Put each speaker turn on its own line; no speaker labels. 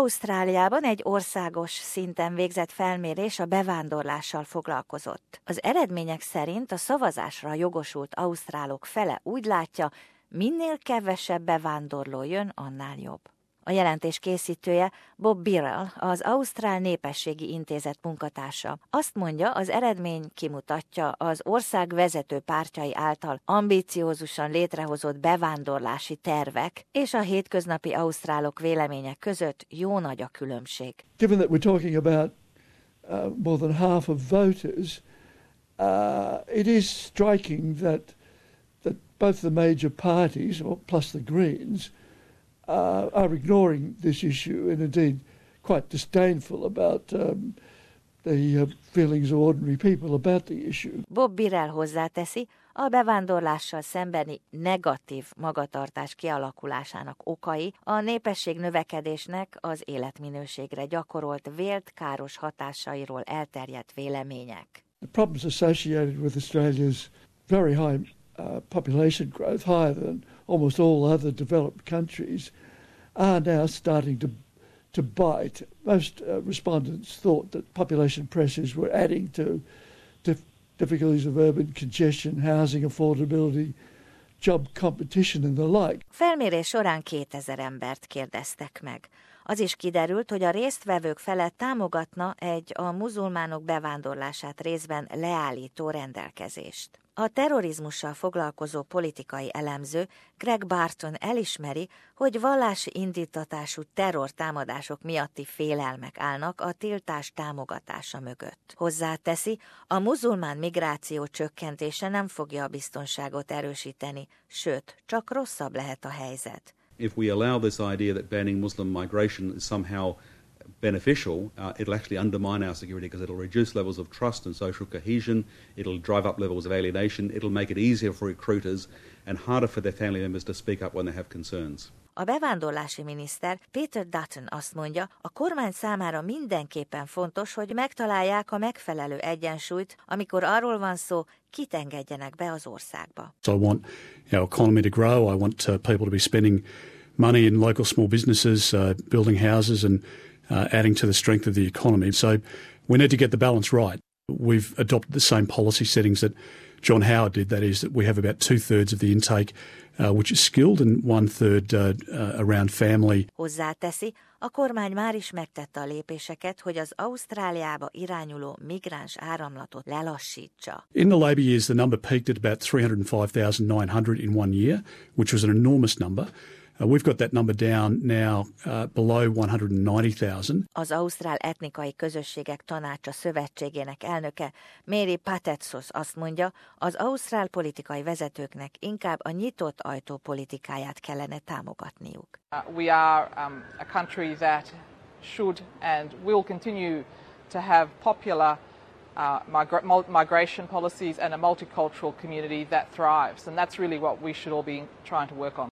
Ausztráliában egy országos szinten végzett felmérés a bevándorlással foglalkozott. Az eredmények szerint a szavazásra jogosult ausztrálok fele úgy látja, minél kevesebb bevándorló jön, annál jobb. A jelentés készítője Bob Birrell, az Ausztrál Népességi Intézet munkatársa. Azt mondja, az eredmény kimutatja az ország vezető pártjai által ambíciózusan létrehozott bevándorlási tervek és a hétköznapi ausztrálok vélemények között jó nagy a különbség.
Given that we're talking about uh, more than half of voters, uh, it is striking that that both the major parties, plus the Greens, uh, are ignoring this issue and indeed quite disdainful about um, the uh, feelings of ordinary people about the issue.
Bob Birrell hozzáteszi, a bevándorlással szembeni negatív magatartás kialakulásának okai a népesség növekedésnek az életminőségre gyakorolt vélt káros hatásairól elterjedt vélemények.
The problems associated with Australia's very high uh, population growth, higher than almost all other developed countries, are now starting to to bite. Most uh, respondents thought that population pressures were adding to, to difficulties of urban congestion, housing affordability, job competition and the like.
Felmérés során 2000 embert kérdeztek meg. Az is kiderült, hogy a résztvevők felett támogatna egy a muzulmánok bevándorlását részben leállító rendelkezést. A terrorizmussal foglalkozó politikai elemző Greg Barton elismeri, hogy vallási indítatású terrortámadások miatti félelmek állnak a tiltás támogatása mögött. Hozzáteszi, a muzulmán migráció csökkentése nem fogja a biztonságot erősíteni, sőt, csak rosszabb lehet a helyzet.
If we allow this idea that banning Muslim migration is somehow beneficial, uh, it'll actually undermine our security because it'll reduce levels of trust and social cohesion, it'll drive up levels of alienation, it'll make it easier for recruiters and harder for their family members to speak up when they have concerns.
A bevándorlási miniszter Peter Dutton azt mondja, a kormány számára mindenképpen fontos, hogy megtalálják a megfelelő egyensúlyt, amikor arról van szó, kit engedjenek be az országba.
So I want our economy to grow, I want uh, people to be spending money in local small businesses, uh, building houses and uh, adding to the strength of the economy. So we need to get the balance right. We've adopted the same policy settings that John Howard did. That is, that we have about two thirds of the intake, uh, which is skilled, and one third uh, uh, around family.
Hozzáteszi, a kormány már is megtette a lépéseket, hogy az Ausztráliába irányuló migráns áramlatot lelassítsa.
In the Labor years, the number peaked at about 305,900 in one year, which was an enormous number. Uh, we've got that number down now uh, below 190,000.
Az Ausztrál Etnikai Közösségek Tanácsa Szövetségének elnöke Mary Patetsos azt mondja, az ausztrál politikai vezetőknek inkább a nyitott ajtó politikáját kellene támogatniuk.
Uh, we are um, a country that should and will continue to have popular uh, migra migration policies and a multicultural community that thrives. And that's really what we should all be trying to work on.